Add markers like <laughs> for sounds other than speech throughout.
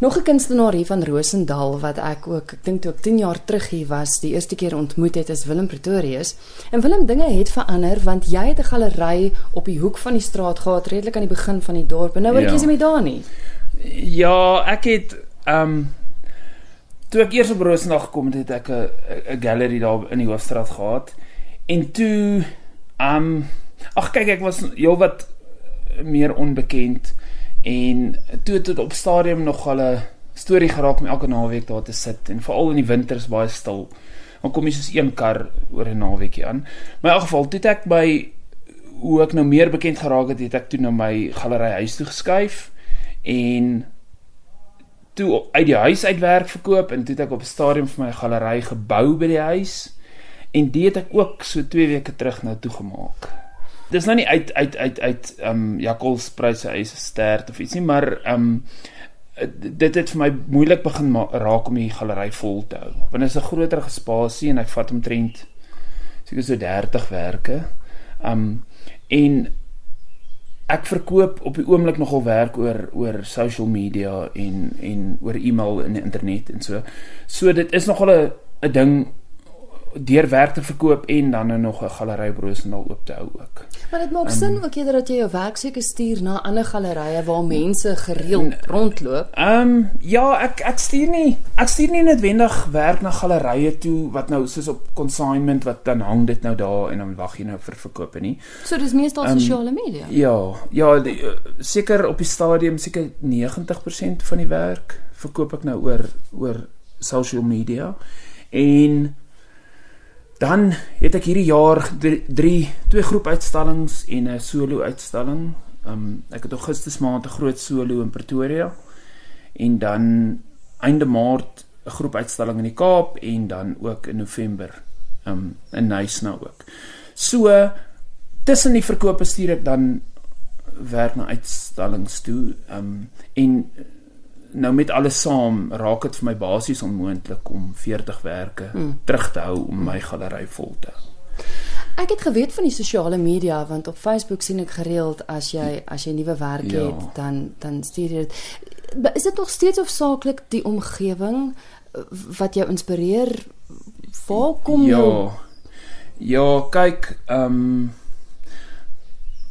Nog 'n kunstenaar hier van Rosendal wat ek ook, ek dink toe ek 10 jaar terug hier was, die eerste keer ontmoet het is Willem Pretorius. En Willem, dinge het verander want jy het 'n galery op die hoek van die straat gehad redelik aan die begin van die dorp. En nou word Ja. jy se met daar nie. Ja, ek het ehm um, toe ek eers op Rosendal gekom het, het ek 'n 'n gallery daar in die Hoofstraat gehad. En toe ehm um, ag kyk ek was heelwat meer onbekend en toe het dit op stadium nog al 'n storie geraak om elke naweek daar te sit en veral in die winters baie stil. Dan kom jy soos een kar oor 'n naweekie aan. Maar in elk geval, toe ek by hoe ek nou meer bekend geraak het, het ek toe na my galery huis toe geskuif en toe uit die huis uit werk verkoop en toe het ek op 'n stadium vir my galery gebou by die huis en dit het ek ook so 2 weke terug nou toegemaak. Dis nou nie uit uit uit uit ehm um, Jakkals pryse eise stert of iets nie, maar ehm um, dit het vir my moeilik begin raak om die galery vol te hou. Want dit is 'n groter spasie en ek vat omtrent seker so 30 werke. Um en ek verkoop op die oomblik nogal werk oor oor social media en en oor e-mail en internet en so. So dit is nogal 'n 'n ding deur werk te verkoop en dan nou nog 'n galery op Rosendal oop te hou ook. Maar dit maak sin ook eerder dat jy jou werk seker stuur na ander gallerye waar mense gereeld rondloop. Ehm um, ja, ek ek stuur nie ek stuur nie noodwendig werk na gallerye toe wat nou soos op consignment wat dan hang dit nou daar en dan wag jy nou vir verkope nie. So dis meestal Ehm, sosiale media. Ja, ja, die, eh, seker op die stadium seker 90% van die werk verkoop ek nou oor oor social media. En dan het ek hierdie jaar drie, drie twee groep uitstallings en 'n solo uitstalling. Um ek het Augustus maand 'n groot solo in Pretoria en dan einde Maart 'n groep uitstalling in die Kaap en dan ook in November um in Nysna ook. So tussen die verkope stuur ek dan werk na uitstallings toe. Um en nou met alles saam raak dit vir my basies onmoontlik om 40 werke hmm. terug te hou om my galery vol te hou. Ek het geweet van die sosiale media want op Facebook sien ek gereeld as jy as jy nuwe werk Ja. het, dan dan stuur jy dit. Is dit nog steeds hoofsaaklik die omgewing eh, wat jou inspireer? Waar kom ja. jou Ja, kyk, ehm um,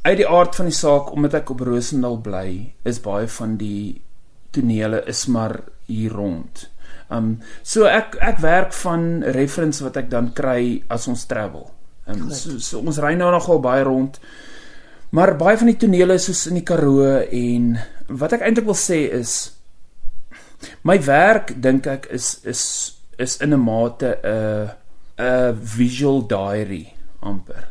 uit die aard van die saak omdat ek op Rosendal bly, is baie van die tonele is maar hier rond. Um so ek ek werk van reference wat ek dan kry as ons travel. Um so, so ons ry nou nogal baie rond. Maar baie van die tonele is soos in die Karoo en wat ek eintlik wil sê is my werk dink ek is is is in 'n mate 'n 'n visual diary amper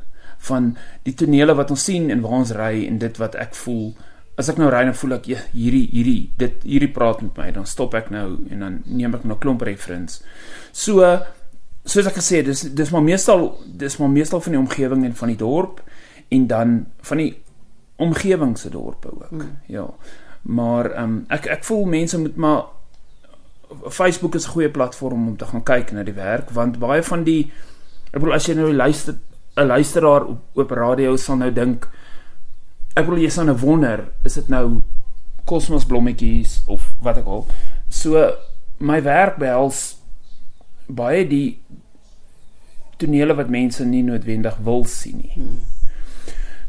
van die tonele wat ons sien en waar ons ry en dit wat ek voel as ek nou ry dan voel ek ja, hierdie hierdie dit hierdie praat met my dan stop ek nou en dan neem ek nou 'n klomp reference. So soos ek gesê het dis dis maar meestal dis maar meestal van die omgewing en van die dorp en dan van die omgewing se dorpe ook. Hmm. Ja. Maar ehm um, ek ek voel mense moet maar Facebook is 'n goeie platform om te gaan kyk na die werk want baie van die ek bedoel as jy nou luister 'n luisteraar op op radio sal nou dink ek bedoel jy sal nou wonder is dit nou kosmos blommetjies of wat ek al so my werk behels baie die tonele wat mense nie noodwendig wil sien nie. Hmm.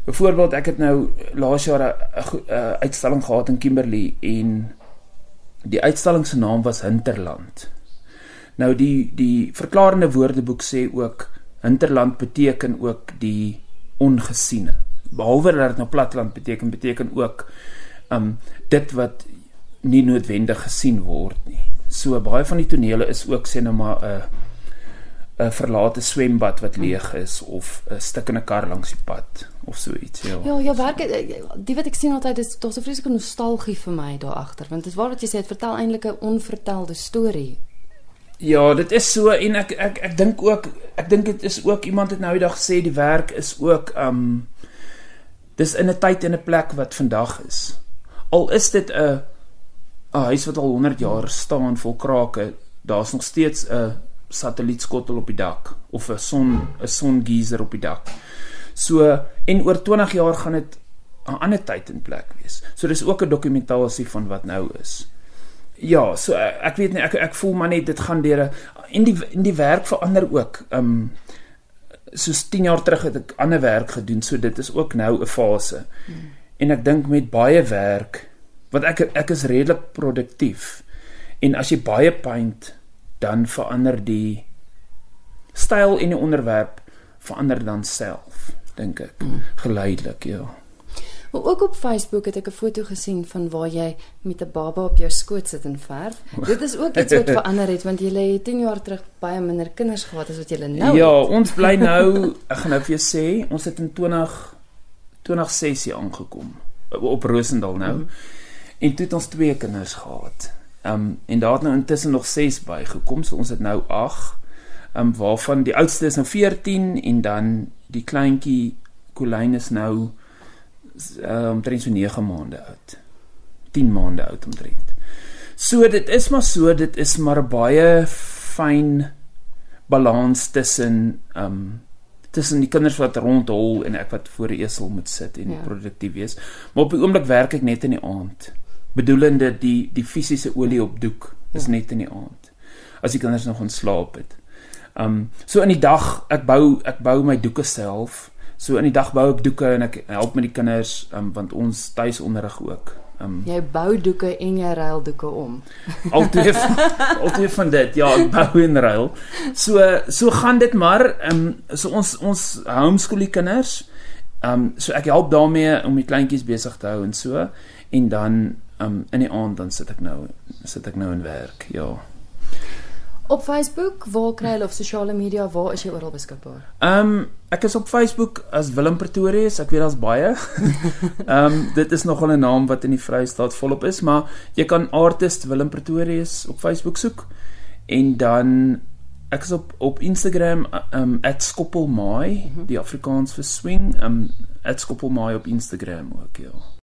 Byvoorbeeld ek het nou laas jaar 'n- 'n uitstalling gehad in Kimberley en die uitstalling se naam was Hinterland. Nou die die verklarende woordeboek sê ook Hinterland beteken ook die ongesiene. Behalwe dat dit nou platland beteken, beteken ook um dit wat nie noodwendig gesien word nie. So baie van die tonele is ook sê nou maar 'n 'n verlate swembad wat leeg is of 'n stukkende kar langs die pad of so iets, ja. Ja, ja, werk eh, die wat ek sien altyd is daar's 'n vreeslike nostalgie vir my daar agter want dit is waar wat jy sê dit vertel eintlik 'n onvertelde storie. Ja, dit is so en ek ek ek dink ook ek dink dit is ook iemand het nou die dag gesê die werk is ook um dis in 'n tyd en 'n plek wat vandag is. Al is dit 'n 'n huis wat al 100 jaar staan vol krake, daar's nog steeds 'n satellietskottel op die dak of 'n son 'n songeyser op die dak. So en oor 20 jaar gaan dit 'n ander tyd en plek wees. So dis ook 'n dokumentasie van wat nou is. ja, so ek, weet nie ek ek voel maar net dit gaan deur en die en die werk verander ook. Um soos 10 jaar terug het ek ander werk gedoen, so dit is ook nou 'n fase. Hmm. En ek dink met baie werk wat ek ek is redelik produktief. En as jy baie paint, dan verander die styl en die onderwerp verander dan self, dink ek. Hmm. Geleidelik, ja. Maar ook op Facebook het ek 'n foto gesien van waar jy met 'n baba op jou skoot sit en verf. Dit is ook iets wat <laughs> verander het want jy het 10 jaar terug baie minder kinders gehad as wat jy nou ja, het. Ons bly <laughs> nou, ek gaan nou vir jou sê, ons het in 20 2006 aangekom op Rosendal nou. Mm -hmm. En toe het ons twee kinders gehad. Ehm um, en daar het nou intussen nog 6 bygekom, so ons het nou 8. Ehm um, waarvan die oudste is nou 14 en dan die kleintjie Colleen is nou uh, omtrent so 9 maande oud. 10 maande oud omtrent. So dit is maar so, dit is maar baie fyn balans tussen um tussen die kinders wat rondhol en ek wat voor die esel moet sit en ja. produktief wees. Maar op die oomblik werk ek net in die aand. Bedoelende die die fisiese olie op doek is ja. net in die aand. As die kinders nog ontslaap het. Um so in die dag ek bou ek bou my doeke self. So in die dag bou ek doeke en ek help met die kinders um, want ons tuisonderrig ook. Um, jy bou doeke en jy ruil doeke om. <laughs> Altyd altyd van dit. Ja, ek bou en ruil. So so gaan dit maar. Um, so ons ons homeschool die kinders. Um so ek help daarmee om die kleintjies besig te hou en so en dan um in die aand dan sit ek nou sit ek nou in werk. Ja. Op Facebook, waar kry hulle of sosiale media, waar is jy oral beskikbaar? Ehm um, ek is op Facebook as Willem Pretorius. Ek weet daar's baie. <laughs> Ehm um, dit is nogal 'n naam wat in die Vrystaat volop is, maar jy kan artist Willem Pretorius op Facebook soek en dan ek is op op Instagram ehm um, @skoppelmaai, mm -hmm. die Afrikaans vir swing, ehm um, @skoppelmaai op Instagram ook, ja.